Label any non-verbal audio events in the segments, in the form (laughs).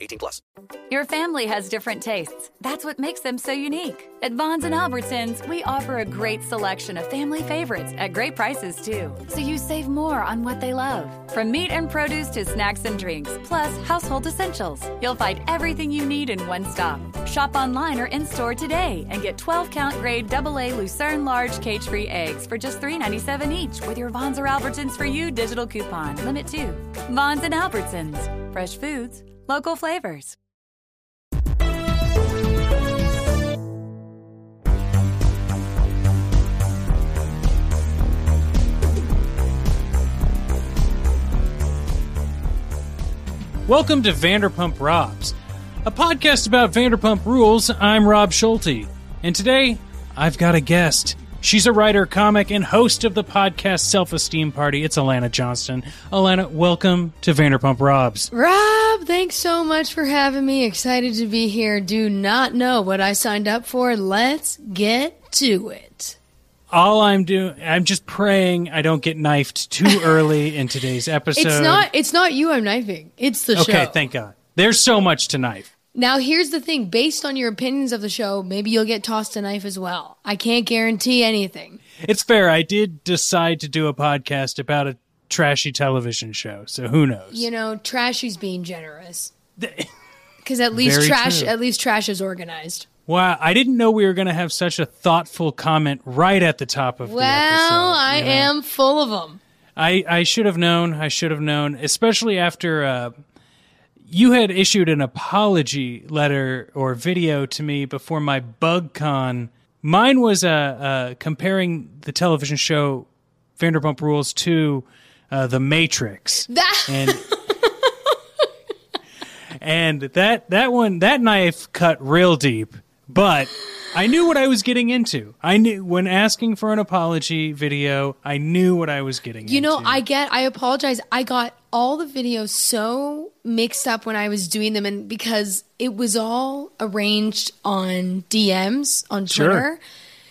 18 plus. Your family has different tastes. That's what makes them so unique. At Vons and Albertsons, we offer a great selection of family favorites at great prices too. So you save more on what they love. From meat and produce to snacks and drinks, plus household essentials. You'll find everything you need in one stop. Shop online or in store today and get 12 count grade AA Lucerne large cage free eggs for just $3.97 each with your Vons or Albertsons for you digital coupon. Limit 2. Vons and Albertsons. Fresh foods, local flavors. Welcome to Vanderpump Robs, a podcast about Vanderpump Rules. I'm Rob Schulte, and today I've got a guest. She's a writer, comic, and host of the podcast Self Esteem Party. It's Alana Johnston. Alana, welcome to Vanderpump Robs. Rob, thanks so much for having me. Excited to be here. Do not know what I signed up for. Let's get to it. All I'm doing, I'm just praying I don't get knifed too (laughs) early in today's episode. It's not. It's not you. I'm knifing. It's the okay. show. Okay, thank God. There's so much to knife. Now, here's the thing. Based on your opinions of the show, maybe you'll get tossed a knife as well. I can't guarantee anything. It's fair. I did decide to do a podcast about a trashy television show, so who knows? You know, Trashy's being generous because at least Very trash. true. At least trash is organized. Wow, I didn't know we were going to have such a thoughtful comment right at the top of Well, the episode. Well, I you know? am full of them. I, I should have known. I should have known, especially after uh, you had issued an apology letter or video to me before my BugCon. Mine was uh, uh, comparing the television show Vanderpump Rules to uh, The Matrix. That (laughs) and and that that one that knife cut real deep but i knew what i was getting into i knew when asking for an apology video i knew what i was getting You know. I get, I apologize. I got all the videos so mixed up when I was doing them, and because it was all arranged on DMs on Twitter. Sure.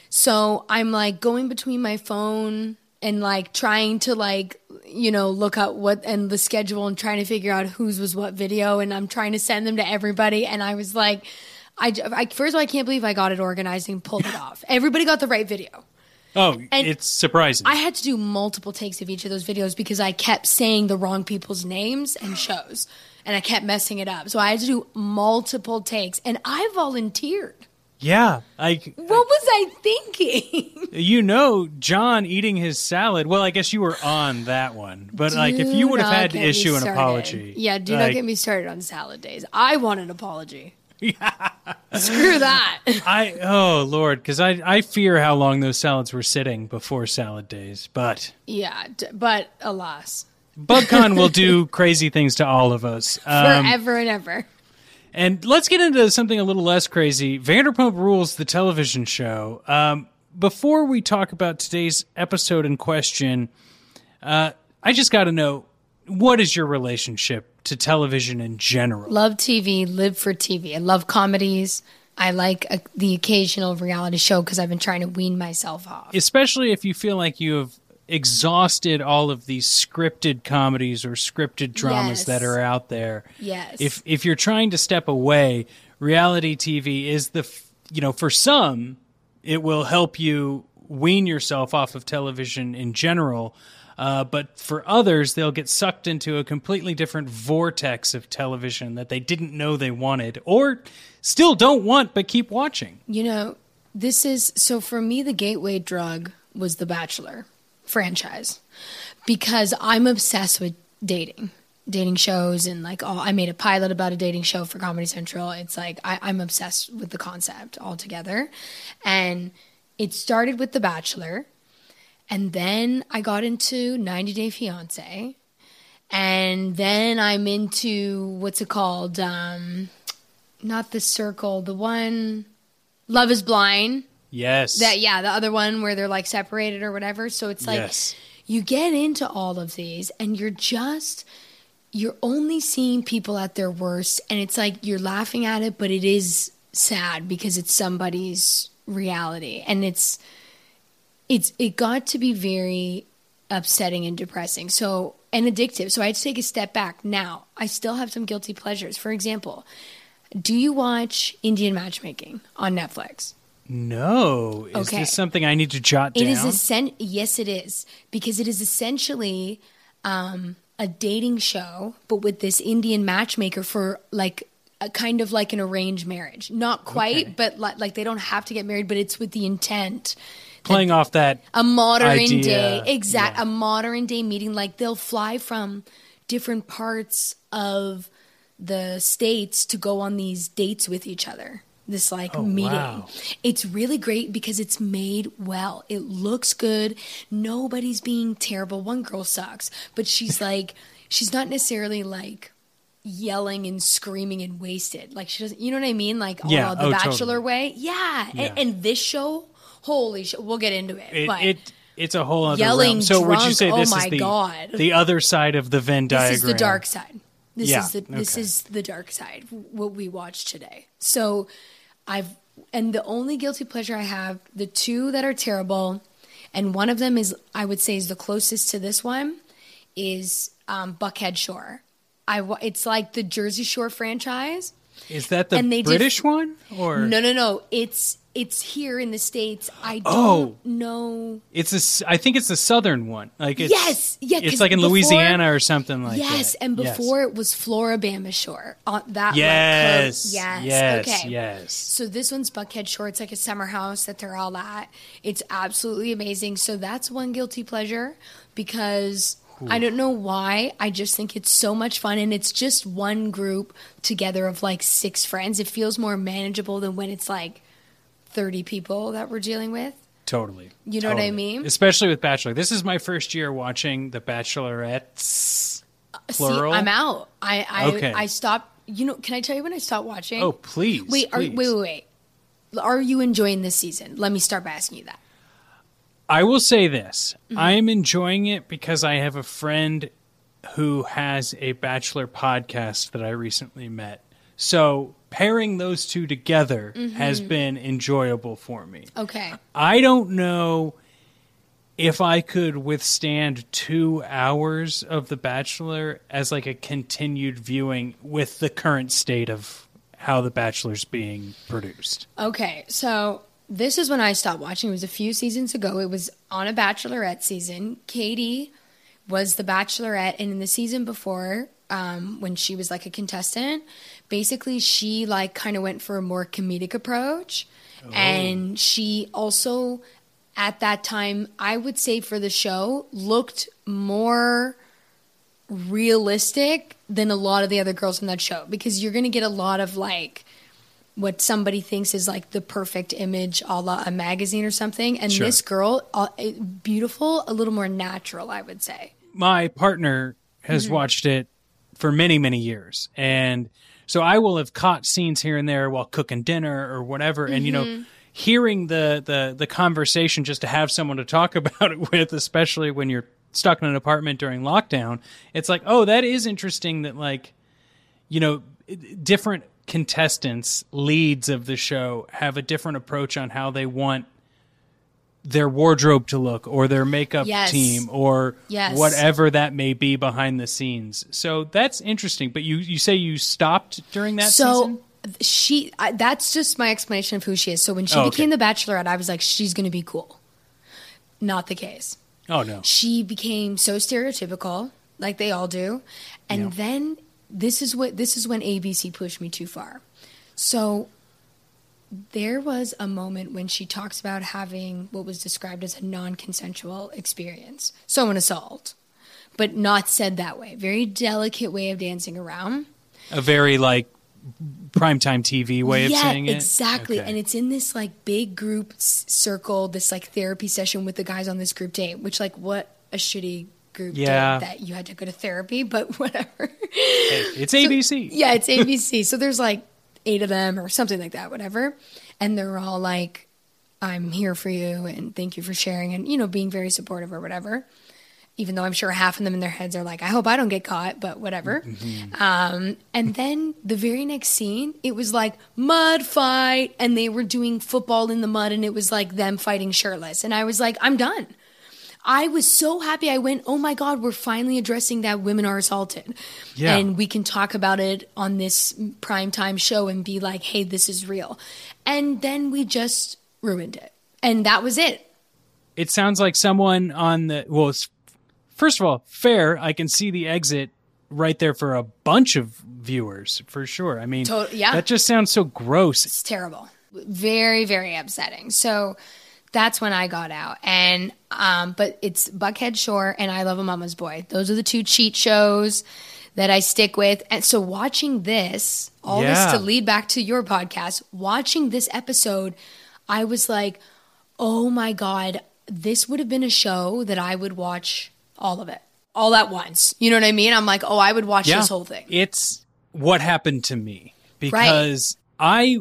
So I'm like going between my phone and like trying to like, you know, look up what and the schedule and trying to figure out whose was what video. And I'm trying to send them to everybody. And I was like, I, I first of all, I can't believe I got it organized and pulled it off. Everybody got the right video. oh and it's surprising I had to do multiple takes of each of those videos because I kept saying the wrong people's names and (gasps) shows, and I kept messing it up. So I had to do multiple takes, and I volunteered. yeah like What was I thinking? (laughs) you know john eating his salad well i guess you were on that one but like if you would have had to issue an apology Yeah, do not get me started on salad days. I want an apology. (laughs) Screw that. (laughs) i oh lord because i i fear how long those salads were sitting before salad days but yeah, d- but alas, BugCon will do (laughs) crazy things to all of us. Um, forever and ever. and let's get into something a little less crazy. Vanderpump Rules, the television show. Um, before we talk about today's episode in question, uh, I just got to know what is your relationship to television in general? Love TV, live for TV. I love comedies. I like uh the occasional reality show because I've been trying to wean myself off. Especially if you feel like you have exhausted all of these scripted comedies or scripted dramas Yes. that are out there. Yes. if if you're trying to step away, reality TV is the f- you know for some it will help you wean yourself off of television in general. Uh, but for others, they'll get sucked into a completely different vortex of television that they didn't know they wanted or still don't want but keep watching. You know, this is so for me, the gateway drug was The Bachelor franchise because I'm obsessed with dating, dating shows, and like, oh, I made a pilot about a dating show for Comedy Central. It's like, I, I'm obsessed with the concept altogether. And it started with The Bachelor, and then I got into 90 Day Fiance. And then I'm into what's it called? Um, not the circle, the one Love is Blind. Yes. That yeah, the other one where they're like separated or whatever. So it's like Yes. you get into all of these and you're just you're only seeing people at their worst and it's like you're laughing at it but it is sad because it's somebody's reality and it's it's it got to be very upsetting and depressing. So and addictive. So I had to take a step back. Now, I still have some guilty pleasures. For example, do you watch Indian matchmaking on Netflix? No. Is Okay. this something I need to jot It down? is essen- yes, it is because it is essentially um, a dating show, but with this Indian matchmaker for like a kind of like an arranged marriage. Not quite, Okay. but li- like they don't have to get married, but it's with the intent. Playing off that A modern idea, day, exact, yeah. a modern day meeting. Like they'll fly from different parts of the states to go on these dates with each other. This like Oh, meeting. wow. It's really great because it's made well. It looks good. Nobody's being terrible. One girl sucks, but she's (laughs) like, she's not necessarily like yelling and screaming and wasted. Like she doesn't, you know what I mean? Like Yeah, oh, the oh, Bachelor totally. way. Yeah. Yeah. And, and this show, holy shit, we'll get into it. it, but it it's a whole other Yelling realm. So would you say oh this my is the God. the other side of the Venn diagram? this is the dark side. This Yeah, is the this okay. is the dark side. What we watched today. So, I've and the only guilty pleasure I have, the two that are terrible, and one of them is I would say is the closest to this one, is um, Buckhead Shore. I wa- it's like the Jersey Shore franchise. Is that the they did- British one or No, no, no. It's it's here in the states. I don't Oh. know. It's a s I think it's the southern one. Like it's Yes, yeah, it's 'cause like in before- Louisiana or something like yes, that. and Yes. before it was Floribama Shore. On that like, Yes, coast. yes, yes, okay. yes. So this one's Buckhead Shore. It's like a summer house that they're all at. It's absolutely amazing. So that's one guilty pleasure because I don't know why. I just think it's so much fun, and it's just one group together of like six friends. It feels more manageable than when it's like thirty people that we're dealing with. Totally. You know what I mean? Especially with Bachelor. This is my first year watching The Bachelorettes. Plural? See, I'm out. I I, Okay. I stopped. You know, can I tell you when I stopped watching? Oh, please. Wait, are, wait, wait, wait. Are you enjoying this season? Let me start by asking you that. I will say this. Mm-hmm. I am enjoying it because I have a friend who has a Bachelor podcast that I recently met. So pairing those two together Mm-hmm. has been enjoyable for me. Okay. I don't know if I could withstand two hours of The Bachelor as like a continued viewing with the current state of how The Bachelor's being produced. Okay. So this is when I stopped watching. It was a few seasons ago. It was on a Bachelorette season. Katie was the Bachelorette, and in the season before, um, when she was like a contestant, basically she like kind of went for a more comedic approach, and she also at that time I would say for the show looked more realistic than a lot of the other girls in that show. Because you're going to get a lot of like what somebody thinks is like the perfect image a la a magazine or something. And Sure. this girl uh, beautiful a little more natural i would say. My partner has Mm-hmm. watched it for many many years. And so i will have caught scenes here and there while cooking dinner or whatever and you Mm-hmm. know hearing the the the conversation just to have someone to talk (laughs) about it with especially when you're stuck in an apartment during lockdown it's like oh that is interesting that like you know different contestants leads of the show have a different approach on how they want their wardrobe to look or their makeup Yes. team or Yes. whatever that may be behind the scenes. So that's interesting. But you you say you stopped during that so season? she I, that's just my explanation of who she is so when she Oh, okay. became the bachelorette i was like she's going to be cool not the case Oh no. she became so stereotypical, like they all do. And Yeah. then this is what this is when ABC pushed me too far. So there was a moment when she talks about having what was described as a non-consensual experience, so an assault, but not said that way. Very delicate way of dancing around. A very like primetime TV way of saying it. exactly. Okay. And it's in this like big group s- circle, this like therapy session with the guys on this group date, which like what a shitty group Yeah. date that you had to go to therapy, (laughs) but whatever. it's ABC. yeah, it's ABC. so there's like eight of them or something like that, whatever. And they're all like, I'm here for you and thank you for sharing and, you know, being very supportive or whatever. Even though I'm sure half of them in their heads are like, I hope I don't get caught, but whatever. Um, and then the very next scene, it was like mud fight, and they were doing football in the mud, and it was like them fighting shirtless. And I was like, I'm done. I was so happy. I went, oh my God, we're finally addressing that women are assaulted. Yeah. And we can talk about it on this primetime show and be like, hey, this is real. And then we just ruined it. And that was it. It sounds like someone on the well. First of all, fair. I can see the exit right there for a bunch of viewers for sure. I mean, To- yeah. that just sounds so gross. It's terrible. Very, very upsetting. So that's when I got out. And um, but it's Buckhead Shore and I Love a Mama's Boy. Those are the two cheat shows that I stick with. And so watching this, all Yeah. this to lead back to your podcast, watching this episode, I was like, oh my God, this would have been a show that I would watch all of it. All at once. You know what I mean? I'm like, oh, I would watch this whole thing. It's what happened to me because I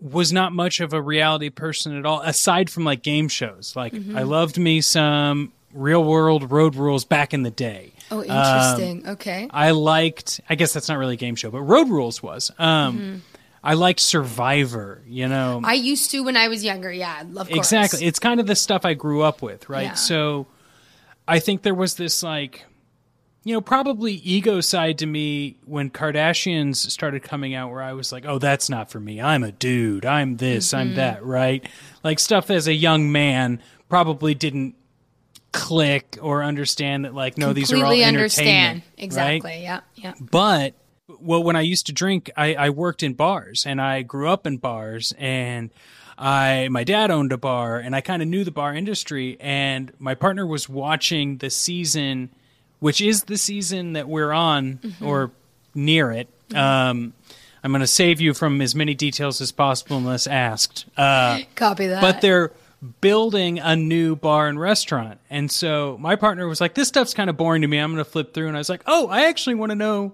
was not much of a reality person at all, aside from like game shows. Like Mm-hmm. I loved me some real world road rules back in the day. Oh, interesting. okay. I liked. I guess that's not really a game show, but Road Rules was. Um, I liked Survivor. You know, Mm-hmm. I used to when I was younger. Yeah, of course. exactly. It's kind of the stuff I grew up with, right? Yeah. So, I think there was this like, you know, probably ego side to me when Kardashians started coming out, where I was like, oh, that's not for me. I'm a dude. I'm this. Mm-hmm. I'm that. Right? Like stuff as a young man probably didn't click or understand that like no these are all completely entertainment understand right? exactly yeah yeah But well, when I used to drink, I, I worked in bars and I grew up in bars and I my dad owned a bar and I kind of knew the bar industry and my partner was watching the season, which is the season that we're on or near it. Um, I'm going to save you from as many details as possible unless asked. Uh, copy that but they're building a new bar and restaurant. And so my partner was like, this stuff's kind of boring to me. I'm going to flip through. And I was like, oh, I actually want to know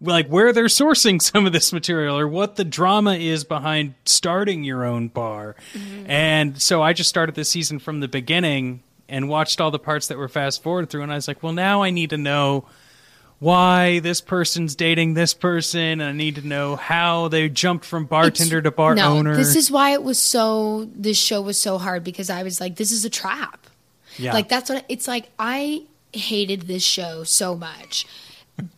like where they're sourcing (laughs) some of this material or what the drama is behind starting your own bar. And so I just started the season from the beginning and watched all the parts that were fast forward through. And I was like, well, now I need to know why this person's dating this person. And I need to know how they jumped from bartender to bar no, owner. this is why it was so this show was so hard because i was like this is a trap yeah. like that's what it's like i hated this show so much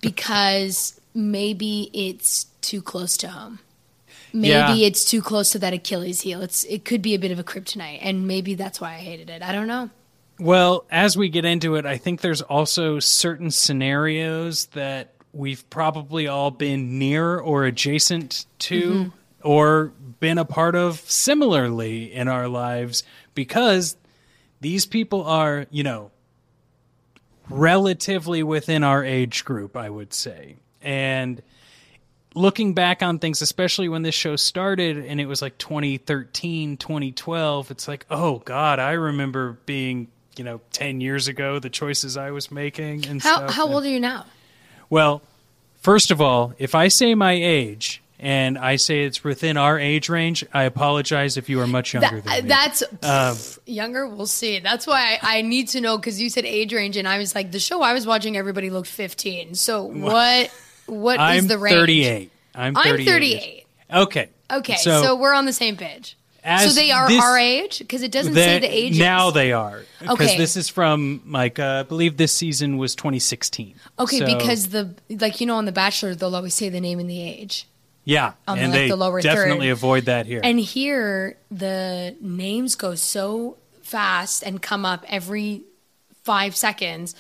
because maybe it's too close to home maybe Yeah. it's too close to that achilles heel it's it could be a bit of a kryptonite and maybe that's why i hated it i don't know Well, as we get into it, I think there's also certain scenarios that we've probably all been near or adjacent to mm-hmm. or been a part of similarly in our lives because these people are, you know, relatively within our age group, I would say. And looking back on things, especially when this show started and it was like 2013, 2012, it's like, oh God, I remember being, you know, 10 years ago, the choices I was making and how stuff. how old are you now Well, first of all, if I say my age and I say it's within our age range, I apologize if you are much younger That- than me. that's Um, younger. We'll see. That's why I, I need to know because you said age range, and I was like, the show I was watching, everybody looked fifteen. So (laughs) what? What is the range? 38. I'm 38. I'm thirty-eight. Okay. Okay, so, we're on the same page. So they are this- our age because it doesn't say the age. Now they are. Because Okay. this is from, like, uh, I believe this season was 2016. okay So, because the like you know on The Bachelor they'll always say the name and the age, Yeah. on the, and like, they the lower definitely third. avoid that here. and here the names go so fast and come up every five seconds.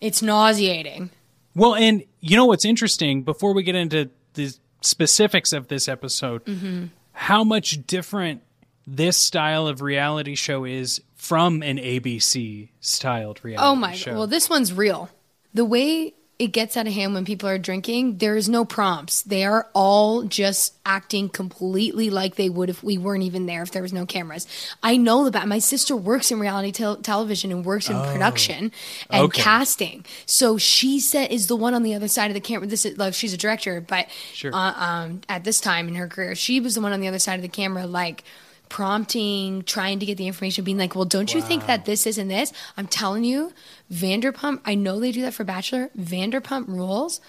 It's nauseating. Well, and you know what's interesting? Before we get into the specifics of this episode, Mm-hmm. how much different this style of reality show is from an ABC styled reality show. Oh my show. god. Well, this one's real. The way it gets out of hand when people are drinking, there is no prompts. They are all just acting completely like they would if we weren't even there, if there was no cameras. I know about my sister works in reality tel- television and works in production and Okay. casting. So she said is the one on the other side of the camera. This is like she's a director, but Sure. uh, um, at this time in her career, she was the one on the other side of the camera, like prompting, trying to get the information, being like, "Well, don't you think that this isn't this?" I'm telling you, Vanderpump. I know they do that for Bachelor. Vanderpump Rules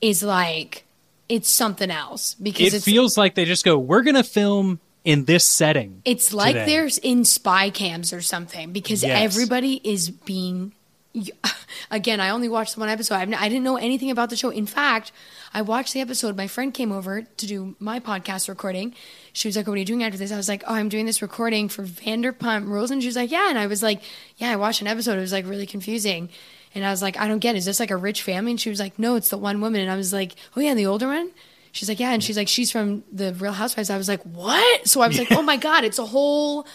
is like it's something else because it feels like they just go, we're going to film in this setting. it's like today." they're in spy cams or something because Yes. everybody is being. (laughs) Again, I only watched one episode. I didn't know anything about the show. In fact, I watched the episode. My friend came over to do my podcast recording. She was like, "What are you doing after this?" I was like, "Oh, I'm doing this recording for Vanderpump Rules." And she was like, "Yeah." And I was like, "Yeah, I watched an episode. It was like really confusing." And I was like, "I don't get. It. Is this like a rich family?" And she was like, "No, it's the one woman." And I was like, "Oh yeah, the older one." She's like, "Yeah," and she's like, "She's from the Real Housewives." I was like, "What?" So I was like, "Oh my god, it's a whole."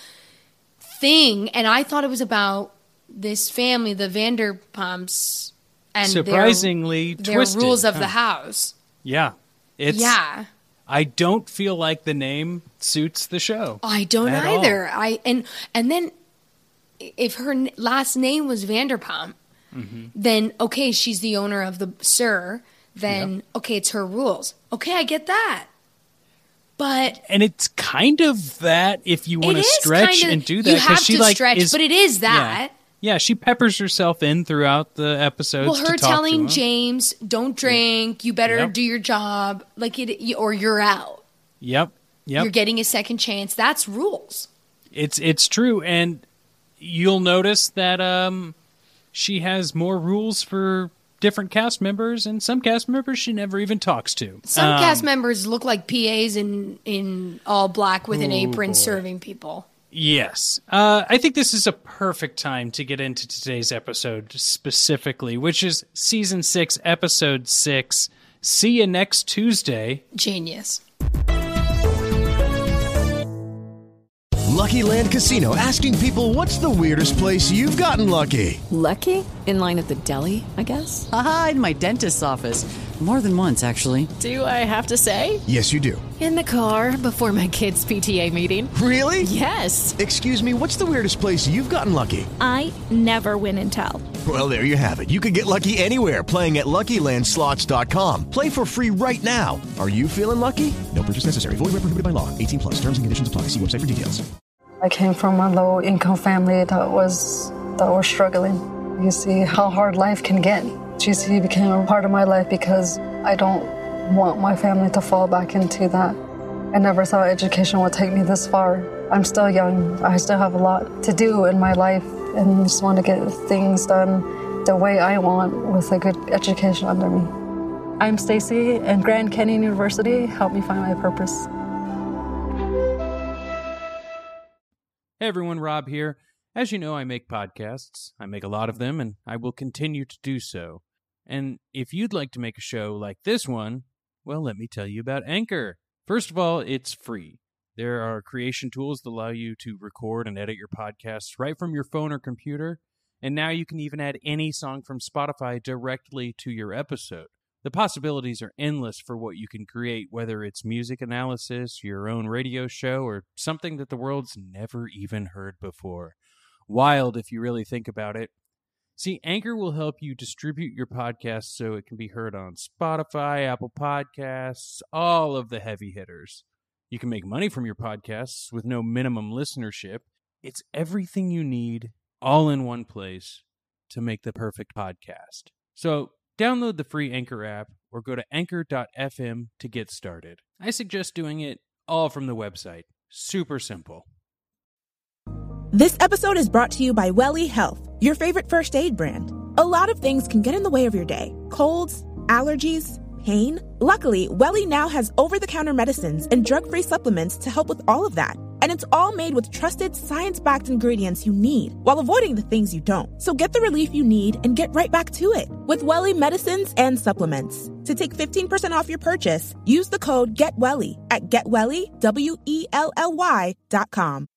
thing and I thought it was about this family, the Vanderpumps and Surprisingly their, twisted, rules of huh? the house. Yeah. It's, yeah. I don't feel like the name suits the show. I don't At all. either. I and and then if her last name was Vanderpump, Mm-hmm. then okay, she's the owner of the SUR. Then okay, it's her rules. Okay, I get that. But and it's kind of that if you want to stretch kinda- and do that, you have she to like stretch, is, but it is that. Yeah, she peppers herself in throughout the episodes. Well, to her telling. James, "Don't drink. You better Yep. do your job, like it, or you're out. Yep, yep. You're getting a second chance. That's rules." It's it's true, and you'll notice that um, she has more rules for different cast members, and some cast members she never even talks to. Some Um, cast members look like PAs in in all black with an apron boy. serving people. Yes. Uh, I think this is a perfect time to get into today's episode specifically, which is season six, episode six. See you next Tuesday. Genius. Lucky Land Casino asking people what's the weirdest place you've gotten lucky? Lucky? In line at the deli, I guess? Aha, in my dentist's office. More than once, actually. Do I have to say? Yes, you do. In the car before my kids' PTA meeting. Really? Yes. Excuse me, what's the weirdest place you've gotten lucky? I never win and tell. Well, there you have it. You can get lucky anywhere playing at LuckyLandSlots.com. Play for free right now. Are you feeling lucky? No purchase necessary. Void where prohibited by law. 18 plus. Terms and conditions apply. See website for details. I came from a low income family that was that was struggling. You see how hard life can get. GC became a part of my life because I don't want my family to fall back into that. I never thought education would take me this far. I'm still young. I still have a lot to do in my life and just want to get things done the way I want with a good education under me. I'm Stacy and Grand Canyon University helped me find my purpose. Hey everyone, Rob here. As you know, I make podcasts. I make a lot of them, and I will continue to do so. And if you'd like to make a show like this one, well, let me tell you about Anchor. First of all, it's free. There are creation tools that allow you to record and edit your podcasts right from your phone or computer. And now you can even add any song from Spotify directly to your episode. The possibilities are endless for what you can create, whether it's music analysis, your own radio show, or something that the world's never even heard before. Wild if you really think about it. See, Anchor will help you distribute your podcast so it can be heard on Spotify, Apple Podcasts, all of the heavy hitters. You can make money from your podcasts with no minimum listenership. It's everything you need all in one place to make the perfect podcast. So, download the free Anchor app or go to anchor.fm to get started. I suggest doing it all from the website. Super simple. This episode is brought to you by Welly Health, your favorite first aid brand. A lot of things can get in the way of your day colds, allergies, pain. Luckily, Welly now has over the counter medicines and drug free supplements to help with all of that. And it's all made with trusted science backed ingredients you need while avoiding the things you don't. So get the relief you need and get right back to it with Welly medicines and supplements. To take 15% off your purchase, use the code GetWelly at GetWelly, W E L L Y dot com.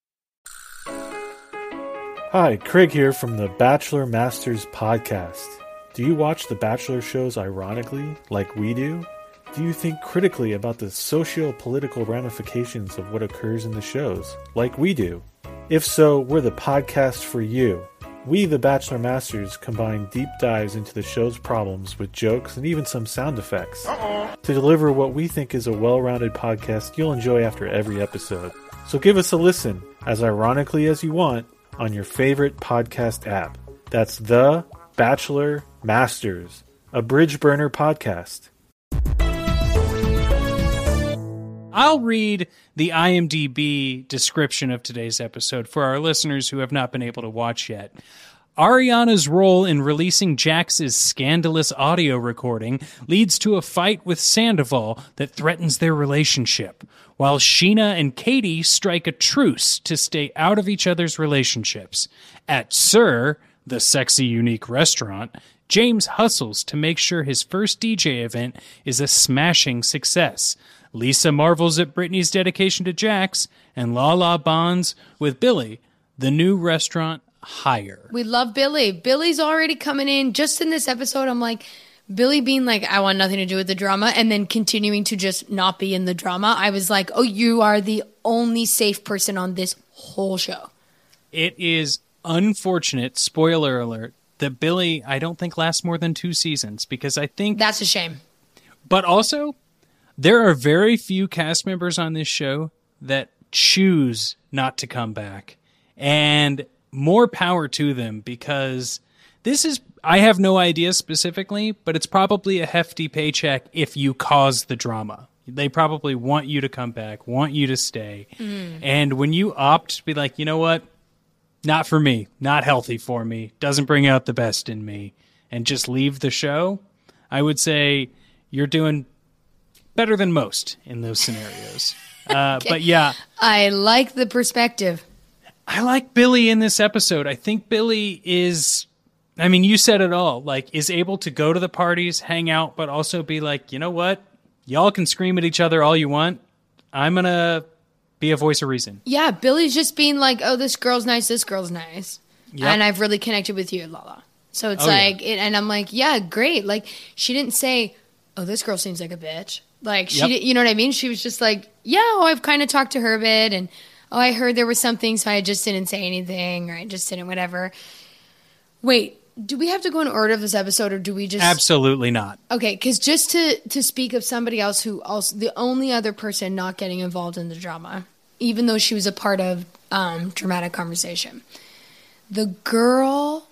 Hi, Craig here from the Bachelor Masters podcast. Do you watch the Bachelor shows ironically, like we do? Do you think critically about the socio political ramifications of what occurs in the shows, like we do? If so, we're the podcast for you. We, the Bachelor Masters, combine deep dives into the show's problems with jokes and even some sound effects to deliver what we think is a well rounded podcast you'll enjoy after every episode. So give us a listen, as ironically as you want, on your favorite podcast app. That's The Bachelor Masters, a bridge burner podcast. I'll read the IMDb description of today's episode for our listeners who have not been able to watch yet. Ariana's role in releasing Jax's scandalous audio recording leads to a fight with Sandoval that threatens their relationship, while Scheana and Katie strike a truce to stay out of each other's relationships. At SUR, the sexy, unique restaurant, James hustles to make sure his first DJ event is a smashing success. Lisa marvels at Brittany's dedication to Jax, and Lala bonds with Billie, the new restaurant hire. We love Billie. Billie's already coming in. Just in this episode, I'm like, Billie being like, I want nothing to do with the drama, and then continuing to just not be in the drama. I was like, oh, you are the only safe person on this whole show. It is unfortunate, spoiler alert, that Billie, I don't think lasts more than two seasons because I think That's a shame. But also, there are very few cast members on this show that choose not to come back. And more power to them because this is, I have no idea specifically, but it's probably a hefty paycheck if you cause the drama. They probably want you to come back, want you to stay. Mm. And when you opt to be like, you know what? Not for me, not healthy for me, doesn't bring out the best in me, and just leave the show, I would say you're doing better than most in those scenarios. (laughs) Uh, Okay. But yeah, I like the perspective. I like Billie in this episode. I think Billie is, I mean, you said it all, like, is able to go to the parties, hang out, but also be like, you know what? Y'all can scream at each other all you want. I'm going to be a voice of reason. Yeah, Billie's just being like, oh, this girl's nice, this girl's nice. Yep. And I've really connected with you, Lala. So it's Oh, yeah. like, it, and I'm like, yeah, great. Like, she didn't say, oh, this girl seems like a bitch. Like, she Yep. did, you know what I mean? She was just like, yeah, oh, I've kind of talked to her a bit. And, oh, I heard there was something, so I just didn't say anything, or I just didn't, whatever. Wait, do we have to go in order of this episode, or do we just. Absolutely not. Okay, because just to to speak of somebody else who also the only other person not getting involved in the drama, even though she was a part of um, dramatic conversation, the girl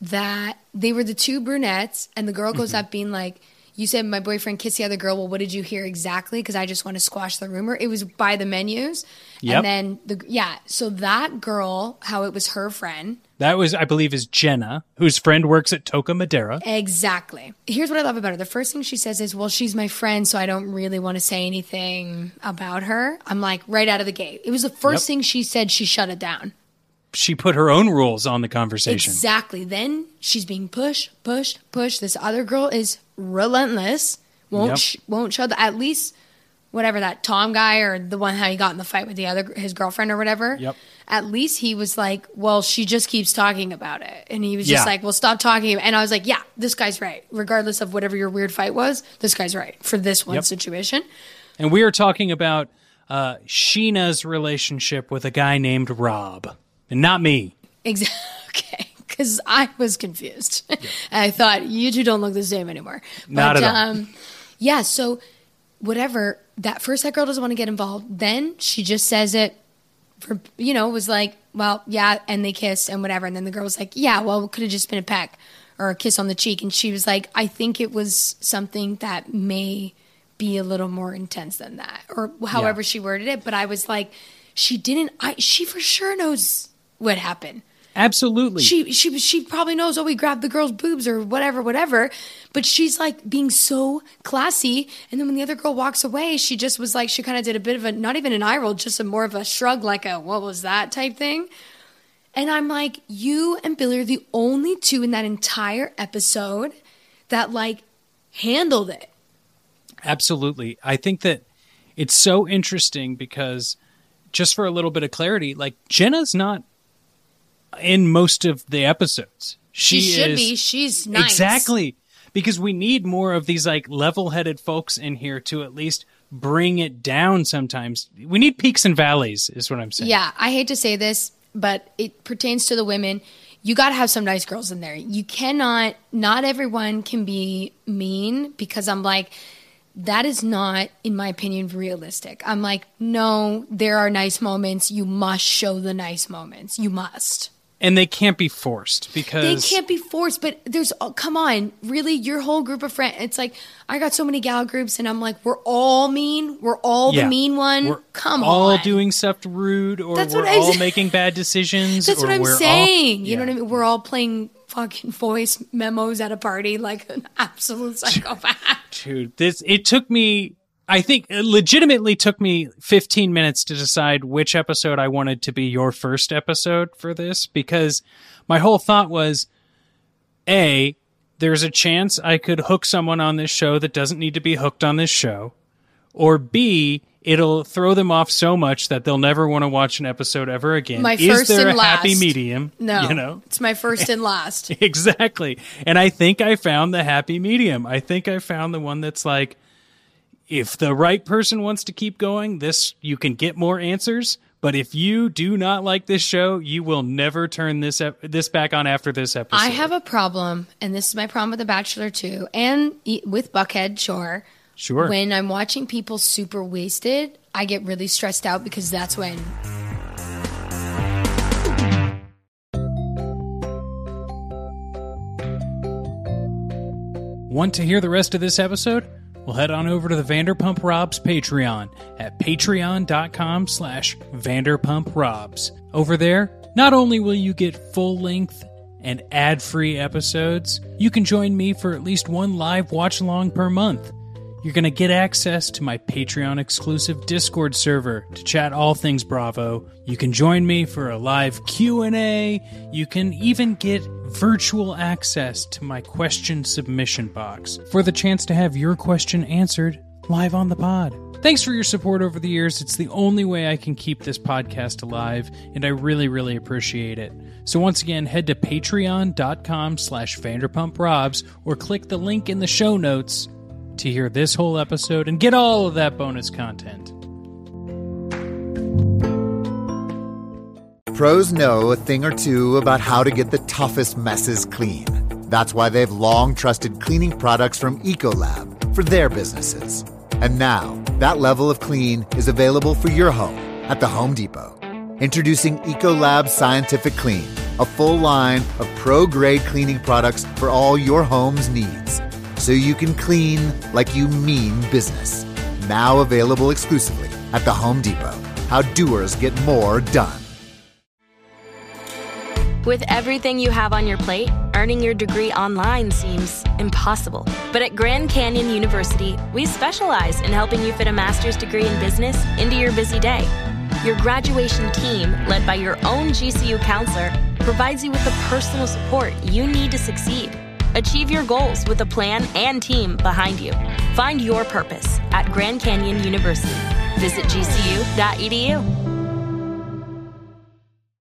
that they were the two brunettes, and the girl goes Mm-hmm. up being like, "You said my boyfriend kissed the other girl. Well, what did you hear exactly? Because I just want to squash the rumor. It was by the menus, Yep. and then the yeah. So that girl, how it was her friend." That was, I believe, is Jenna, whose friend works at Toca Madera. Exactly. Here's what I love about her. The first thing she says is, Well, she's my friend, so I don't really want to say anything about her. I'm like, right out of the gate. It was the first Yep. thing she said, she shut it down. She put her own rules on the conversation. Exactly. Then she's being pushed, pushed, pushed. This other girl is relentless. Won't Yep. sh- won't show the at least whatever that Tom guy or the one how he got in the fight with the other his girlfriend or whatever. Yep. At least he was like, well, she just keeps talking about it, and he was Yeah. just like, well, stop talking. And I was like, yeah, this guy's right. Regardless of whatever your weird fight was, this guy's right for this one Yep. situation. And we are talking about uh, Scheana's relationship with a guy named Rob, and not me. Exactly. (laughs) Okay. Because I was confused. (laughs) I thought you two don't look the same anymore. Not at all. Um, yeah. So whatever. That first, that girl doesn't want to get involved. Then she just says it. For you know, was like, well, yeah, and they kissed and whatever. And then the girl was like, yeah, well, it could have just been a peck or a kiss on the cheek. And she was like, I think it was something that may be a little more intense than that, or however she worded it. But I was like, she didn't. I she for sure knows what happened. Absolutely. She she she probably knows. Oh, we grabbed the girl's boobs or whatever, whatever. But she's like being so classy. And then when the other girl walks away, she just was like she kind of did a bit of a not even an eye roll, just a more of a shrug, like a what was that type thing. And I'm like, you and Billie are the only two in that entire episode that like handled it. Absolutely. I think that it's so interesting because just for a little bit of clarity, like Jenna's not in most of the episodes. She, She, should is- be. She's nice. Exactly. Because we need more of these like level-headed folks in here to at least bring it down sometimes. We need peaks and valleys is what I'm saying. Yeah, I hate to say this, but it pertains to the women. You got to have some nice girls in there. You cannot, not everyone can be mean because I'm like, that is not, in my opinion, realistic. I'm like, no, there are nice moments. You must show the nice moments. You must. And they can't be forced because They can't be forced, but there's, oh, come on, really, your whole group of friends. It's like, I got so many gal groups, and I'm like, we're all mean. We're all Yeah. the mean one. We're come all on. doing stuff rude or That's we're what I'm all making bad decisions. (laughs) That's what I'm we're all- saying. you know what I mean? We're all playing fucking voice memos at a party like an (laughs) absolute psychopath. Dude, this it took me I think it legitimately took me 15 minutes to decide which episode I wanted to be your first episode for this because my whole thought was A, there's a chance I could hook someone on this show that doesn't need to be hooked on this show, or B, it'll throw them off so much that they'll never want to watch an episode ever again. My Is first there and a happy medium? No, You know? it's my first and last. (laughs) Exactly. And I think I found the happy medium. I think I found the one that's like, if the right person wants to keep going, this you can get more answers. But if you do not like this show, you will never turn this ep- this back on after this episode. I have a problem, and this is my problem with The Bachelor too, and with Buckhead, sure. Sure. When I'm watching people super wasted, I get really stressed out because that's when Want to hear the rest of this episode? Well, head on over to the Vanderpump Robs Patreon at patreon.com slash vanderpumprobs. Over there, not only will you get full-length and ad-free episodes, you can join me for at least one live watch-along per month. You're going to get access to my Patreon exclusive Discord server to chat all things Bravo. You can join me for a live Q&A. You can even get virtual access to my question submission box for the chance to have your question answered live on the pod. Thanks for your support over the years. It's the only way I can keep this podcast alive, and I really, really appreciate it. So once again, head to patreon.com slash vanderpumprobs or click the link in the show notes to hear this whole episode and get all of that bonus content. Pros know a thing or two about how to get the toughest messes clean. That's why they've long trusted cleaning products from Ecolab for their businesses. And now, that level of clean is available for your home at the Home Depot. Introducing Ecolab Scientific Clean, a full line of pro grade cleaning products for all your home's needs. So you can clean like you mean business. Now available exclusively at the Home Depot. How doers get more done. With everything you have on your plate, earning your degree online seems impossible. But at Grand Canyon University, we specialize in helping you fit a master's degree in business into your busy day. Your graduation team, led by your own GCU counselor, provides you with the personal support you need to succeed. Achieve your goals with a plan and team behind you. Find your purpose at Grand Canyon University. Visit gcu.edu.